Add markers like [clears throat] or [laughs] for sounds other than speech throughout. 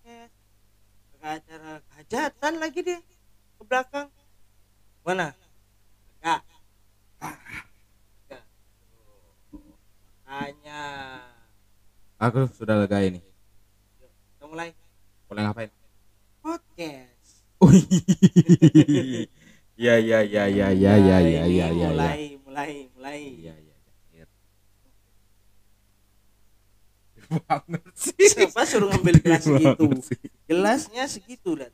podcast ke acara hajatan lagi dia ke belakang mana enggak makanya Aku sudah lega ini. kita mulai Boleh ngapain? podcast. Iya [laughs] iya iya iya iya iya iya iya mulai mulai mulai iya. iya. Banget sih. siapa suruh ngambil gelas segitu gelasnya segitu lihat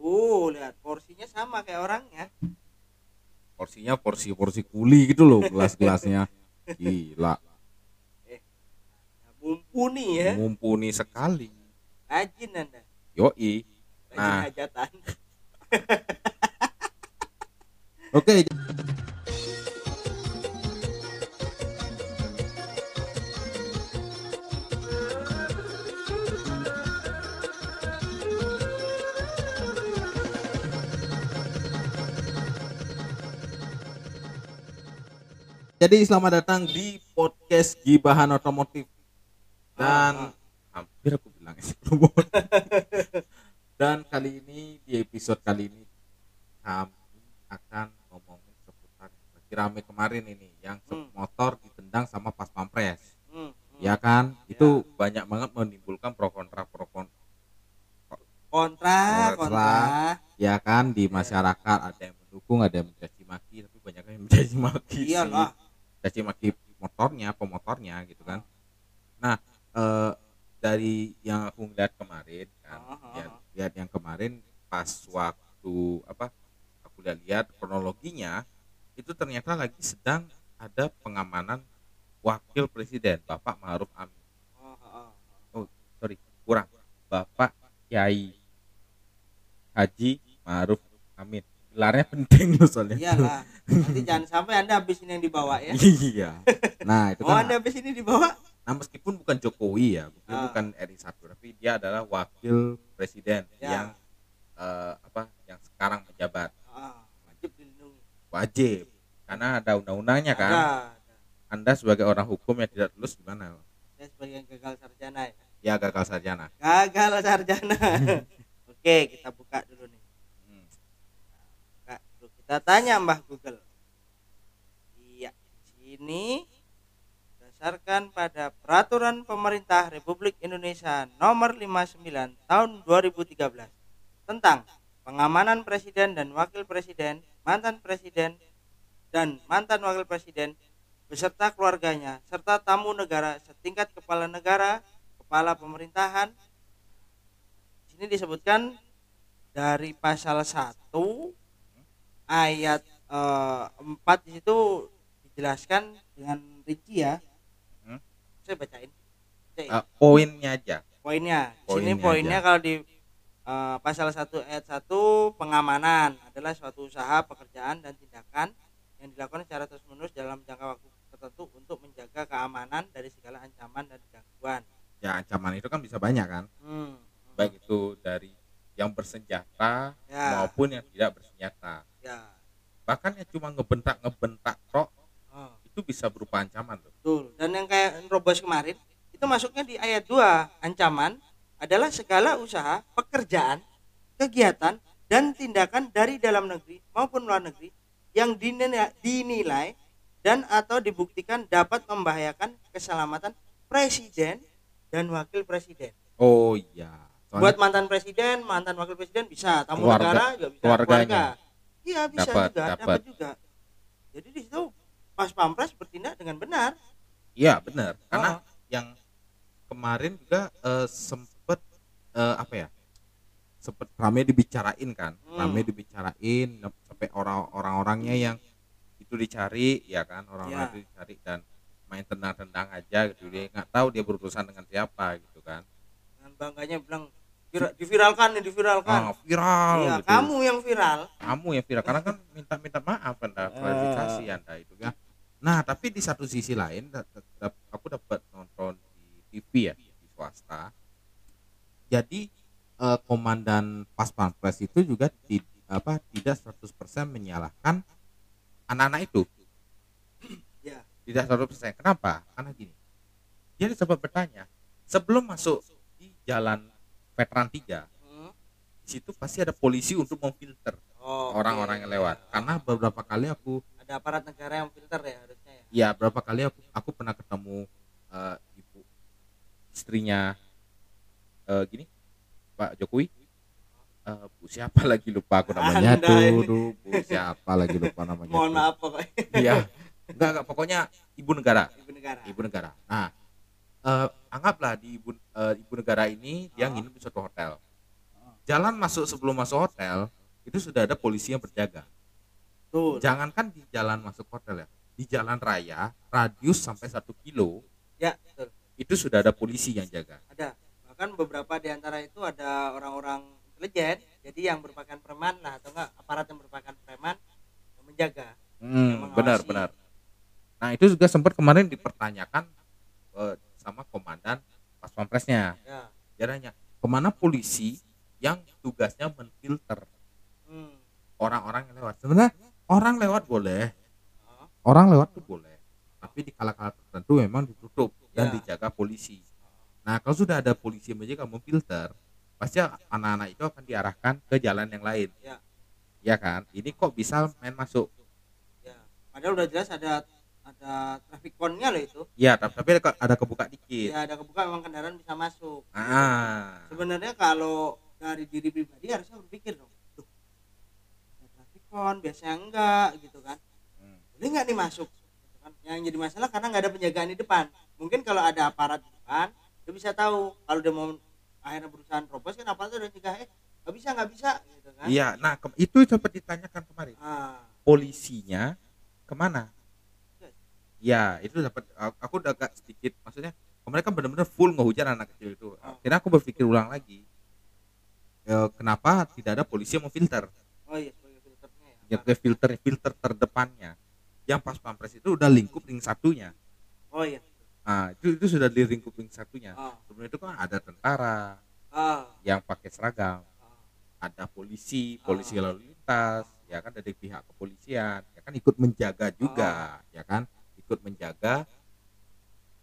oh lihat porsinya sama kayak orangnya Porsinya porsi-porsi kuli gitu loh gelas-gelasnya. Gila, Nah, mumpuni ya mumpuni sekali. rajin anda Yoi. Nah. hajatan Oke. Jadi selamat datang di podcast Gibahan Otomotif. Dan hampir aku bilang sebelum [laughs] dan kali ini di episode kali ini kami akan ngomongin seputar yang lagi rame kemarin ini yang Hmm. motor ditendang sama pas pampres. Hmm, hmm. ya kan? Itu banyak banget menimbulkan pro kontra pro kontra kontra Kontra. kontra. Ya kan? Di masyarakat ada yang mendukung ada yang mencaci maki tapi banyak yang [laughs] mencaci maki sih. iyalah caci maki motornya pemotornya gitu kan. Nah eh, dari yang aku lihat kemarin kan lihat, lihat yang kemarin pas waktu apa aku lihat lihat kronologinya itu ternyata lagi sedang ada pengamanan wakil presiden Bapak Ma'ruf Amin. Oh. sorry kurang. Bapak Kiai Haji Ma'ruf Amin gelarnya penting loh soalnya iyalah nanti [laughs] jangan sampai anda habis ini yang dibawa ya iya nah itu oh kan anda habis ini dibawa Nah, meskipun bukan Jokowi ya, mungkin Ah. bukan RI 1 tapi dia adalah wakil presiden Ya. yang eh, apa yang sekarang menjabat Ah, wajib dilindungi wajib karena ada undang-undangnya kan. ada, ada. Anda sebagai orang hukum yang tidak lulus gimana? saya sebagai yang gagal sarjana ya Ya gagal sarjana. gagal sarjana [laughs] oke kita buka dulu nih Hmm. buka dulu kita tanya Mbah Google. Iya sini berdasarkan pada peraturan pemerintah Republik Indonesia nomor 59 tahun 2013 tentang pengamanan presiden dan wakil presiden mantan presiden dan mantan wakil presiden beserta keluarganya serta tamu negara setingkat kepala negara kepala pemerintahan. Di sini disebutkan dari pasal 1 ayat eh, 4 di situ dijelaskan dengan rinci ya Hmm. saya bacain Bacain. Eh, poinnya aja. poinnya di sini poinnya poinnya aja. kalau di eh, pasal 1 ayat 1 pengamanan adalah suatu usaha pekerjaan dan tindakan yang dilakukan secara terus menerus dalam jangka waktu tertentu untuk menjaga keamanan dari segala ancaman dan gangguan Ya ancaman itu kan bisa banyak kan, hmm. baik itu dari yang bersenjata ya maupun yang tidak bersenjata. Ya Bahkan yang cuma ngebentak ngebentak tok oh. itu bisa berupa ancaman loh. Betul. Dan yang kayak Robos kemarin itu masuknya di ayat 2 ancaman adalah segala usaha, pekerjaan, kegiatan dan tindakan dari dalam negeri maupun luar negeri yang dinilai, dinilai dan atau dibuktikan dapat membahayakan keselamatan presiden dan wakil presiden. Oh iya. Soalnya Buat mantan presiden, mantan wakil presiden bisa, tamu Keluarga- negara juga bisa, keluarganya. keluarga. Iya, bisa Dapat, juga, dapat. dapat juga. Jadi di situ Pas Pampres bertindak dengan benar. Iya benar. Karena Oh. yang kemarin juga eh, sempet eh, apa ya? Sempet rame dibicarain kan, Hmm. rame dibicarain sampai orang orang-orangnya yang itu dicari, ya kan orang-orang Ya. itu dicari dan main tendang-tendang aja gitu dia nggak tahu dia berurusan dengan siapa gitu kan. dengan bangganya bilang "Vira- diviralkan nih diviralkan. Ah, viral iya gitu. kamu yang viral. Kamu yang viral karena kan minta-minta maaf anda klarifikasi anda itu kan nah tapi di satu sisi lain aku dapat nonton di TV ya di swasta. Jadi eh, komandan pas pampres itu juga ti- apa tidak 100% menyalahkan anak-anak itu. Ya. Tidak 100% kenapa? Karena gini. Dia sempat bertanya sebelum masuk di jalan veteran tiga Hmm. di situ pasti ada polisi untuk memfilter Oh, orang-orang oke. yang lewat karena beberapa kali aku ada aparat negara yang filter ya harusnya ya. ya berapa kali aku aku pernah ketemu eh, ibu istrinya eh, gini Pak Jokowi Eh, Bu siapa [laughs] lagi lupa aku namanya Anda tuh, tuh Bu siapa lagi lupa namanya Mohon maaf pokoknya Iya. Enggak, enggak pokoknya ibu negara, ibu negara. ibu negara. Nah, eh, anggaplah di ibu eh, ibu negara ini dia Oh. nginep di suatu hotel. Jalan masuk sebelum masuk hotel itu sudah ada polisi yang berjaga. Tuh. Jangankan di jalan masuk hotel ya, di jalan raya radius sampai satu kilo Ya, betul. itu sudah ada polisi yang jaga. Ada. Bahkan beberapa di antara itu ada orang-orang intelijen, jadi yang merupakan preman lah atau enggak aparat yang merupakan preman yang menjaga. Hmm, benar benar. Nah itu juga sempat kemarin dipertanyakan eh, sama komandan pas pampresnya. Ya. Dia nanya ke mana polisi yang tugasnya menfilter Hmm. orang-orang yang lewat. Sebenarnya orang lewat boleh, Oh, orang lewat tuh boleh, tapi di kala-kala tertentu memang ditutup dan Ya. dijaga polisi. Nah kalau sudah ada polisi menjaga memfilter, pasti anak-anak itu akan diarahkan ke jalan yang lain. Ya. Ya kan? Ini kok bisa main masuk? ya. Padahal udah jelas ada ada traffic cone-nya loh itu. Ya, tapi tapi ada, ada kebuka dikit. Ya, ada kebuka memang kendaraan bisa masuk. Ah. Sebenarnya kalau dari diri pribadi harusnya berpikir dong. Duh, ada traffic cone, biasanya enggak gitu kan. Hmm. boleh nggak nih masuk Gitu kan. yang jadi masalah karena nggak ada penjagaan di depan mungkin kalau ada aparat di depan dia bisa tahu kalau dia mau akhirnya berusaha terobos kan aparat udah cegah eh nggak bisa nggak bisa gitu kan Iya, nah itu sempat ditanyakan kemarin. ah Polisinya ke mana? Ya, itu dapat aku udah agak sedikit maksudnya mereka benar-benar full ngehujan anak kecil itu. Oh. Akhirnya aku berpikir ulang lagi. E, kenapa tidak ada polisi yang memfilter? oh iya filternya ya filter filter terdepannya. Yang pas pampres itu udah lingkup ring satunya. oh iya Ah, itu itu sudah di lingkup ring satunya. oh Sebelum itu kan ada tentara oh, yang pakai seragam, oh. ada polisi, Ah. polisi lalu lintas, ya kan dari pihak kepolisian, ya kan ikut menjaga juga, Ah. ya kan ikut menjaga.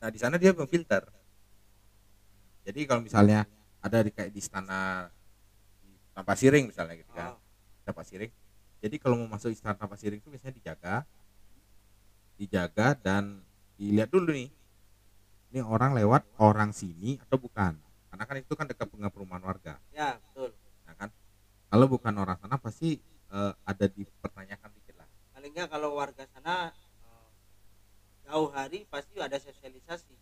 Nah di sana dia memfilter. Jadi kalau misalnya ada di kayak di istana di Tanpa Siring misalnya gitu kan, oh. Tanpa Siring. Jadi kalau mau masuk istana Tanpa Siring itu biasanya dijaga, dijaga dan dilihat dulu nih, ini orang lewat orang sini atau bukan? Karena kan itu kan dekat dengan perumahan warga ya betul ya kan kalau bukan orang sana pasti eh, ada dipertanyakan dikit lah paling nggak kalau warga sana jauh hari pasti ada sosialisasi.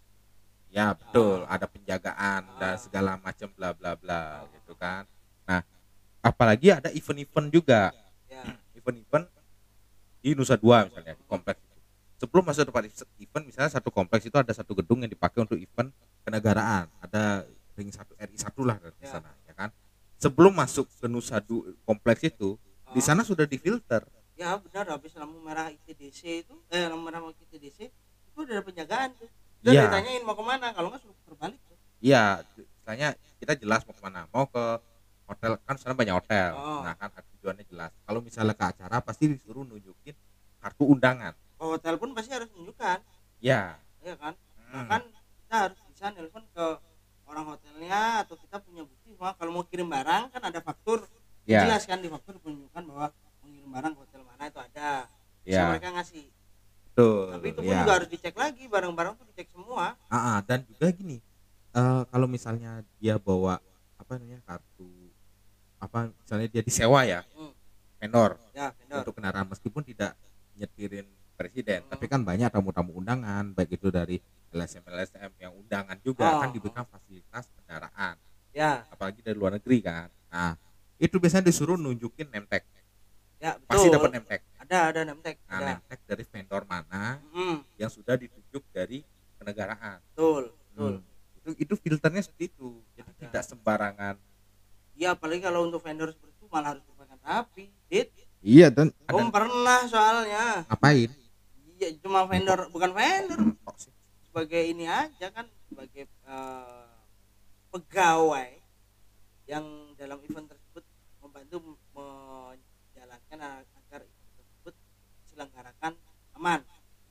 Ya betul. Ada penjagaan Ah. dan segala macam bla bla bla Ah. gitu kan. Nah apalagi ada event-event juga. Ya. [clears throat] Event-event di Nusa Dua misalnya di kompleks itu. Sebelum masuk tempat event misalnya satu kompleks itu ada satu gedung yang dipakai untuk event kenegaraan. Ada ring satu RI satu lah di Ya. sana ya kan. Sebelum masuk ke Nusa Dua kompleks itu di Oh. sana sudah difilter. Ya benar. Habis lampu merah ITDC itu eh lampu merah ITDC udah ada penjagaan tuh udah Iya. ditanyain mau ke mana kalau nggak suruh terbalik. Iya, misalnya kita jelas mau ke mana, mau ke hotel. Kan sana banyak hotel, Oh. nah kan tujuannya jelas. Kalau misalnya ke acara pasti disuruh nunjukin kartu undangan. ke hotel pun pasti harus menunjukkan. Ya, ya kan? Hmm, bahkan kita harus bisa nelpon ke orang hotelnya atau kita punya bukti bahwa kalau mau kirim barang kan ada faktur. Ya, jelas kan di faktur menunjukkan bahwa mengirim barang ke hotel mana itu ada. Bisa ya, mereka ngasih. Betul. Tapi itu pun ya. juga harus dicek lagi barang-barang tuh dicek semua Ah, ah, dan juga gini, eh, kalau misalnya dia bawa apa namanya kartu, apa misalnya dia disewa ya, Hmm. vendor ya vendor untuk kendaraan meskipun tidak nyetirin presiden, Hmm. tapi kan banyak tamu-tamu undangan, baik itu dari LSM LSM yang undangan juga Oh. kan diberikan fasilitas kendaraan. ya apalagi dari luar negeri kan nah itu biasanya disuruh nunjukin nemtek ya betul. pasti dapat nemtek? Ada ada nemtek nah ada. nemtek dari vendor mana Hmm, yang sudah ditunjuk dari kenegaraan? Betul betul. Hmm. itu itu filternya seperti itu. Jadi Ada. tidak sembarangan. Iya apalagi kalau untuk vendor seperti itu malah harus berpakaian rapi dit. Iya dan om pernah soalnya. Ngapain? Iya cuma vendor bukan vendor. Kok sih? sebagai ini aja kan sebagai eh, pegawai yang dalam event tersebut membantu menjalankan agar event tersebut diselenggarakan aman.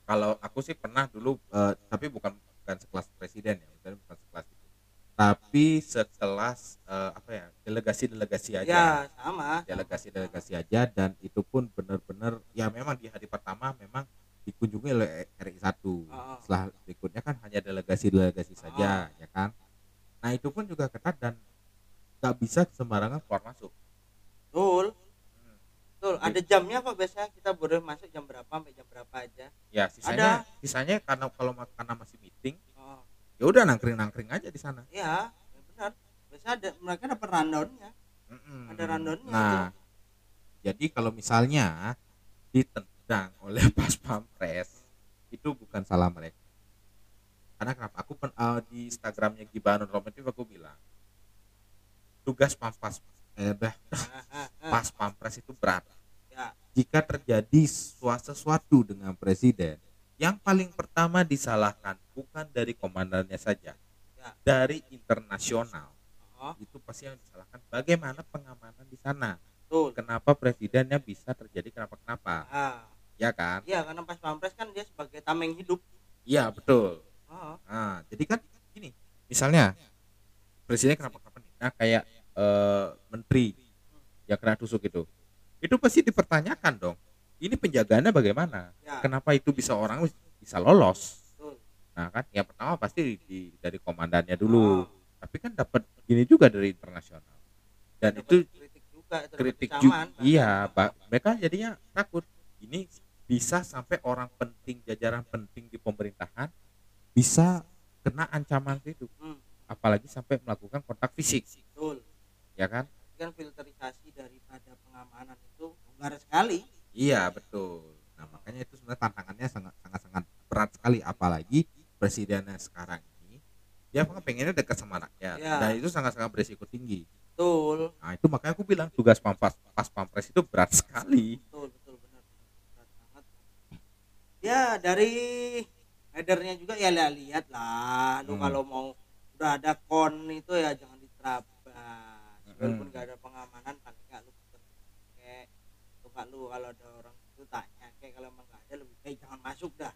Kalau aku sih pernah dulu eh, tapi bukan bukan sekelas presiden ya bukan bukan sekelas itu. Tapi sekelas eh, apa ya delegasi-delegasi aja. Ya sama. Delegasi-delegasi aja dan itu pun benar-benar ya memang di hari pertama memang dikunjungi oleh RI 1 Oh. setelah berikutnya kan hanya delegasi-delegasi saja ya kan? Nah itu pun juga ketat dan nggak bisa sembarangan keluar masuk ada jamnya kok biasanya? Kita boleh masuk jam berapa sampai jam berapa aja? Ya sisanya sisanya karena kalau karena masih meeting oh, ya udah nangkring-nangkring aja di sana. Iya ya benar. Biasanya ada mereka dapat rundownnya. Mm-mm. Ada rundownnya. Nah jadi kalau misalnya ditendang oleh [laughs] pas pampres itu bukan salah mereka. Karena kenapa? Aku pen, eh, di Instagramnya Gibran Romantif aku bilang tugas pampas eh, dah, Ah, ah, ah. pas pampres itu berat jika terjadi sua- sesuatu dengan presiden yang paling pertama disalahkan bukan dari komandannya saja Ya. dari internasional. Oh, itu pasti yang disalahkan. Bagaimana pengamanan di sana? Betul. Kenapa presidennya bisa terjadi kenapa kenapa ah ya kan? Iya karena pas pampres kan dia sebagai tameng hidup. Iya betul. Oh, nah jadi kan gini misalnya presiden kenapa kenapa nih? Nah kayak eh, menteri yang kena tusuk itu itu pasti dipertanyakan dong. Ini penjagaannya bagaimana? Ya. Kenapa itu bisa orang bisa lolos? Nah kan yang pertama pasti di, dari komandannya dulu. Oh, tapi kan dapat gini juga dari internasional. Dan dapat itu kritik juga itu kritik juga bahkan. iya Pak. mereka jadinya takut. Ini bisa sampai orang penting jajaran penting di pemerintahan bisa kena ancaman itu. Hmm, apalagi sampai melakukan kontak fisik. Betul. Ya kan? Kan filterisasi daripada pengamanan itu longgar sekali. Iya betul. Nah makanya itu sebenarnya tantangannya sangat sangat sangat berat sekali. Apalagi presidennya sekarang ini dia pengennya dekat sama rakyat. Iya. dan itu sangat sangat berisiko tinggi. Betul. Nah itu makanya aku bilang tugas pampas pas pampres itu berat sekali. Betul betul benar berat banget. Ya dari headernya juga ya lihat lihat lah. Lu Hmm. kalau mau udah ada kon itu ya jangan diterabas walaupun Hmm. gak ada pengamanan paling nggak lu puter kayak nggak lu kalau ada orang itu tanya kayak kalau emang nggak ada lebih baik jangan masuk dah.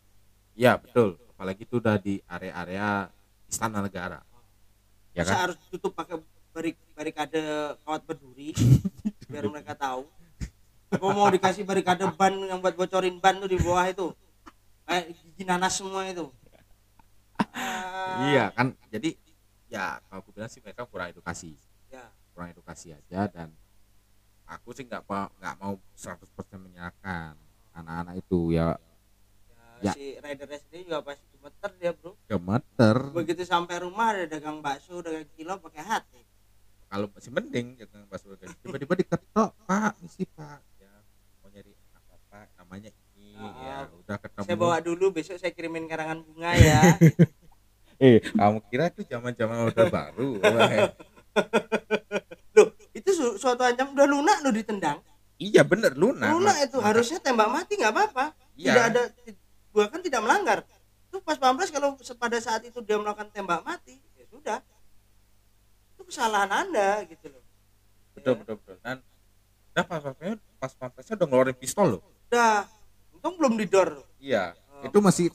Ya betul. apalagi itu udah di area-area istana negara. Ya Masa kan? harus tutup pakai barik barikade kawat berduri [laughs] biar mereka tahu. Apa mau dikasih barikade ban yang buat bocorin ban tuh di bawah itu. Kayak gigi nanas semua itu. Ah, iya kan? Jadi ya kalau aku bilang sih mereka kurang edukasi. Ya kurang edukasi aja dan aku sih nggak mau nggak mau 100% menyalahkan anak-anak itu ya. Ya, Ya. si ridernya sendiri juga pasti gemeter dia bro. Gemeter. Begitu sampai rumah ada dagang bakso dagang kilo pakai hati kalau masih mending pas udah gaji. tiba-tiba diketok pak misi pak. Ya mau nyari apa pak namanya ini Ah. ya udah ketemu. Saya bawa dulu besok saya kirimin karangan bunga ya. [laughs] Eh kamu kira itu zaman zaman orde baru [laughs] su- suatu ancaman udah lunak lo ditendang. Iya bener lunak. Lunak itu harusnya tembak mati nggak apa-apa. Iya. tidak ada gua kan tidak melanggar. Itu pas pampres kalau pada saat itu dia melakukan tembak mati ya sudah. Itu kesalahan anda gitu loh. Betul Ya. betul betul. Dan nah pas pampresnya pas pampresnya udah ngeluarin pistol loh. Udah untung belum didor. Iya Oh. itu masih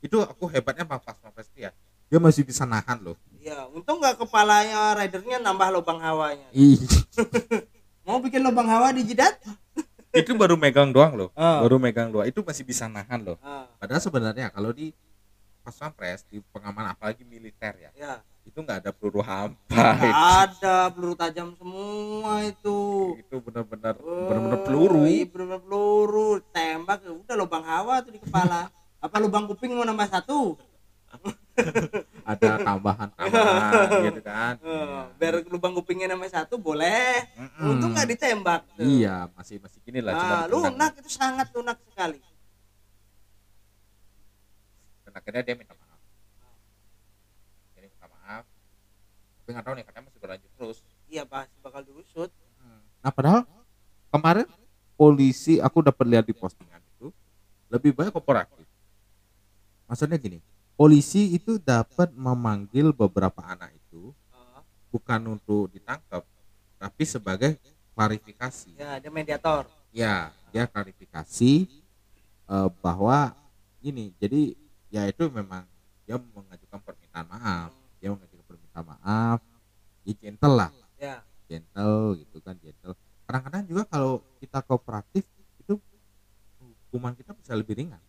itu aku hebatnya pas pampres ya dia masih bisa nahan loh Iya, untung nggak kepalanya ridernya nambah lubang hawanya. Ih, [laughs] Mau bikin lubang hawa di jidat? itu baru megang doang loh Oh. baru megang doang itu masih bisa nahan loh Ah, padahal sebenarnya kalau di pas pampres di pengamanan apalagi militer ya ya. itu nggak ada peluru hampa ada peluru tajam semua itu. itu benar-benar Oh, benar-benar peluru Iya, bener-bener peluru. Tembak ya udah lubang hawa tuh di kepala. Apa lubang kuping mau nambah satu? Tambahan tambahan [laughs] gitu kan Eh, biar lubang kupingnya nambah satu boleh. Mm-mm. Untung nggak ditembak. tuh. iya masih masih gini lah Ah, ditendang. lunak itu sangat lunak sekali. dan akhirnya dia minta maaf dia minta maaf tapi nggak tahu nih katanya masih berlanjut terus Iya pasti bakal diusut. nah padahal kemarin polisi aku dapat lihat di postingan itu lebih banyak kooperatif maksudnya gini polisi itu dapat memanggil beberapa anak itu Ah, bukan untuk ditangkap tapi sebagai klarifikasi. Ya, dia mediator. ya dia klarifikasi eh, bahwa ini jadi ya itu memang dia mengajukan permintaan maaf dia mengajukan permintaan maaf ya gentle lah. Ya. Gentle gitu kan gentle. Kadang-kadang juga kalau kita kooperatif itu hukuman kita bisa lebih ringan.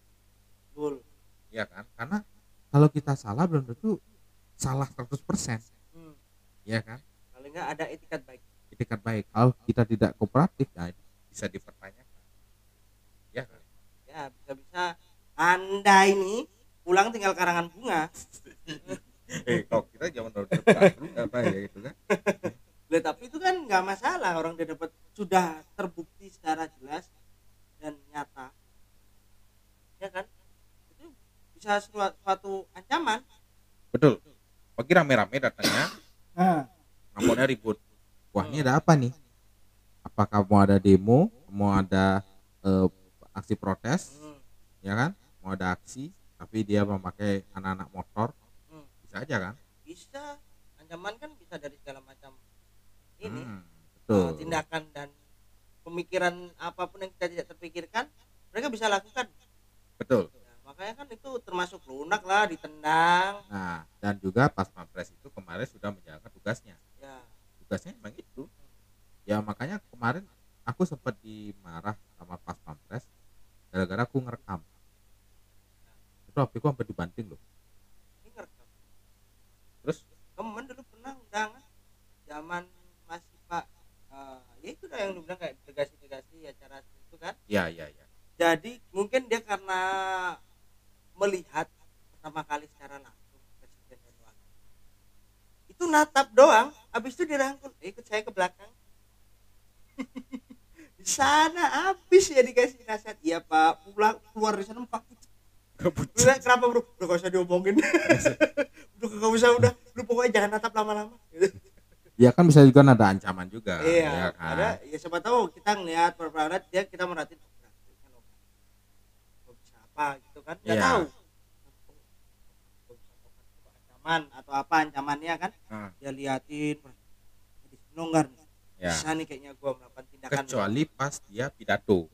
Betul. Ya kan? Karena kalau kita salah belum tentu salah 100% hmm. ya kan? Paling nggak ada etikat baik. Etikat baik. Kalau kita tidak kooperatif itu bisa dipertanyakan. Ya kan? Ya bisa-bisa anda ini pulang tinggal karangan bunga. [laughs] Eh kalau kita zaman baru apa ya itu kan? Lah, tapi itu kan nggak masalah. Orang dia dapat sudah terbukti secara jelas dan nyata. Ya kan bisa suatu, suatu ancaman. Betul. Pagi rame-rame datangnya. Nah, nampaknya ribut. Wah ini ada apa nih? Apakah mau ada demo? Mau ada eh, aksi protes? Hmm, ya kan? Mau ada aksi tapi dia memakai anak-anak motor? Hmm. bisa aja kan? Bisa. Ancaman kan bisa dari segala macam ini. Hmm, eh, betul. tindakan dan pemikiran apa pun yang kita tidak terpikirkan mereka bisa lakukan. Betul makanya kan itu termasuk lunak lah ditendang. Nah dan juga pas pampres itu kemarin sudah menjalankan tugasnya. Ya. Tugasnya emang itu. Ya makanya kemarin aku sempat dimarah sama pas pampres gara-gara aku ngerekam. Itu HP ku sampai dibanting loh. Ini ngerekam? Terus? Temen dulu pernah undangan zaman masih pak eh, ya itu dah yang lu bilang kayak delegasi-delegasi acara itu kan. Ya ya ya. Jadi mungkin dia karena melihat pertama kali secara langsung presiden dan wakil itu natap doang habis itu dirangkul. "Eh, ikut saya ke belakang. [laughs] Di sana habis ya dikasih nasihat. Iya pak. Pulang keluar dari sana pak. Udah kenapa bro? Udah gak usah diomongin. [laughs] Udah gak usah udah. Lu pokoknya jangan natap lama-lama. Ya kan bisa juga ada ancaman juga iya ya kan? ada ya siapa tahu kita ngelihat perparadat dia kita merhatiin. "Oh, berarti kan oke. Kok bisa apa gitu kan? Nggak Iya. tahu ancaman atau apa ancamannya kan? Nah, dia liatin jadi longgar nih. Ya. Bisa nih kayaknya gua melakukan tindakan kecuali pas dia pidato.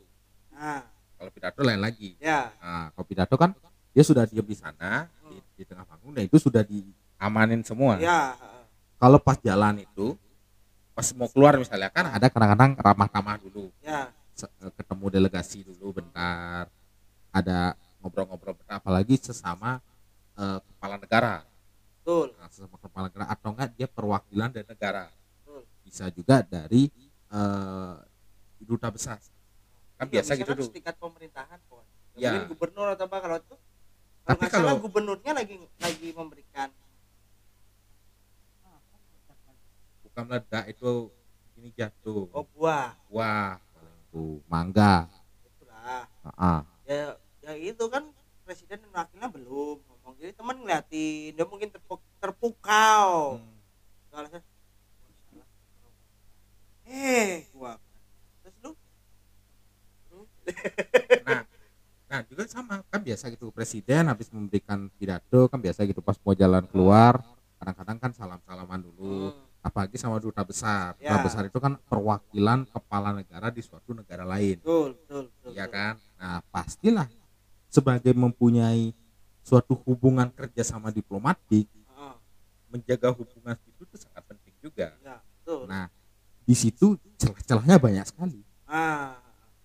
Nah. Kalau pidato lain lagi. Ya. Nah kalau pidato kan dia sudah diam di sana di, di tengah panggung dan itu sudah diamanin semua. Ya kalau pas jalan itu pas mau keluar misalnya kan ada kadang-kadang ramah-ramah dulu. Ya. Eh, ketemu delegasi dulu bentar ada ngobrol-ngobrol apalagi sesama eh, kepala negara betul. Nah, sesama kepala negara atau enggak dia perwakilan dari negara. Betul. Bisa juga dari eh, duta besar. Kan Iya, biasa gitu misalkan tuh. setingkat pemerintahan pokoknya Ya. mungkin gubernur atau apa kalau itu kalau Tapi nggak salah kalau- gubernurnya lagi lagi memberikan bukan meledak itu ini jatuh. Oh buah. Wah itu mangga. Itulah. Ah, ya ya itu kan presiden dan wakilnya belum jadi teman ngeliatin dia mungkin terpu- terpukau Hmm. Alasan, "Oh, salah. eh gua terus lu nah nah juga sama kan biasa gitu presiden habis memberikan pidato kan biasa gitu pas mau jalan keluar kadang-kadang kan salam-salaman dulu Hmm, apalagi sama duta besar duta Ya. besar itu kan perwakilan kepala negara di suatu negara lain betul betul betul ya betul. kan nah pastilah sebagai mempunyai suatu hubungan kerjasama diplomatik Heeh, menjaga hubungan itu tuh sangat penting juga. Ya betul. Nah di situ celah-celahnya banyak sekali. Ah.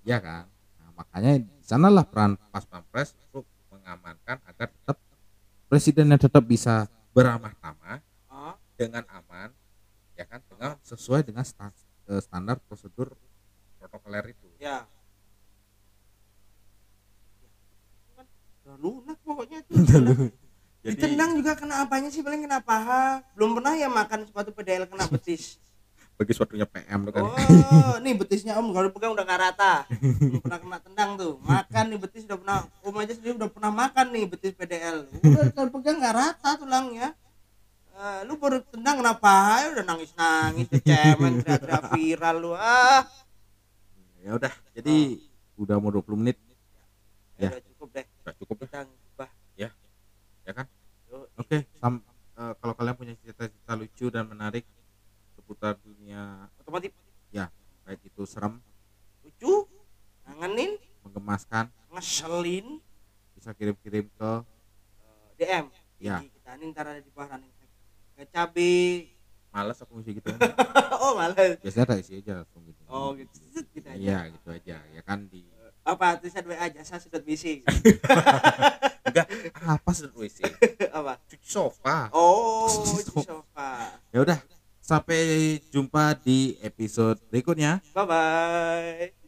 Ya kan? Nah, makanya di sanalah peran pas pampres untuk mengamankan agar tetap presidennya tetap bisa beramah tamah ah. dengan aman ya kan? Dengan sesuai dengan eh, standar prosedur protokoler itu. Ya kan udah lunak pokoknya itu jadi ditendang juga kena apanya sih? Paling kena paha. Belum pernah ya makan sepatu PDL kena betis. Bagi suatunya PM tuh kan. Oh [laughs] nih betisnya om. Kalau pegang udah nggak rata belum pernah kena tendang tuh. Makan nih betis udah pernah. Om aja sendiri udah pernah makan nih betis PDL udah kalau pegang nggak rata tulangnya Eh, lu baru tendang kena paha ya udah nangis nangis cemen teriak-teriak viral lu. Ah. Ya udah. Jadi udah mau 20 menit. Ya, Ya. udah cukup deh. Udah cukup ya ya kan? Yuk, oke sam- eh, kalau kalian punya cerita-cerita lucu dan menarik seputar dunia otomatis baik itu serem lucu ngangenin menggemaskan ngeselin bisa kirim-kirim ke eh, DM Ya. Kita ini ntar ada di bawah running kayak cabe. Males aku ngisi gitu. [laughs] oh males. Biasanya tak isi aja langsung gitu. oh gitu. Gitu aja. Iya, gitu aja. Ya kan di apa tulisan WA jasa sudut misi [laughs] enggak [laughs] apa sih WC? apa Cuci sofa. oh [laughs] Cuci sofa Ya udah, sampai jumpa di episode berikutnya. bye bye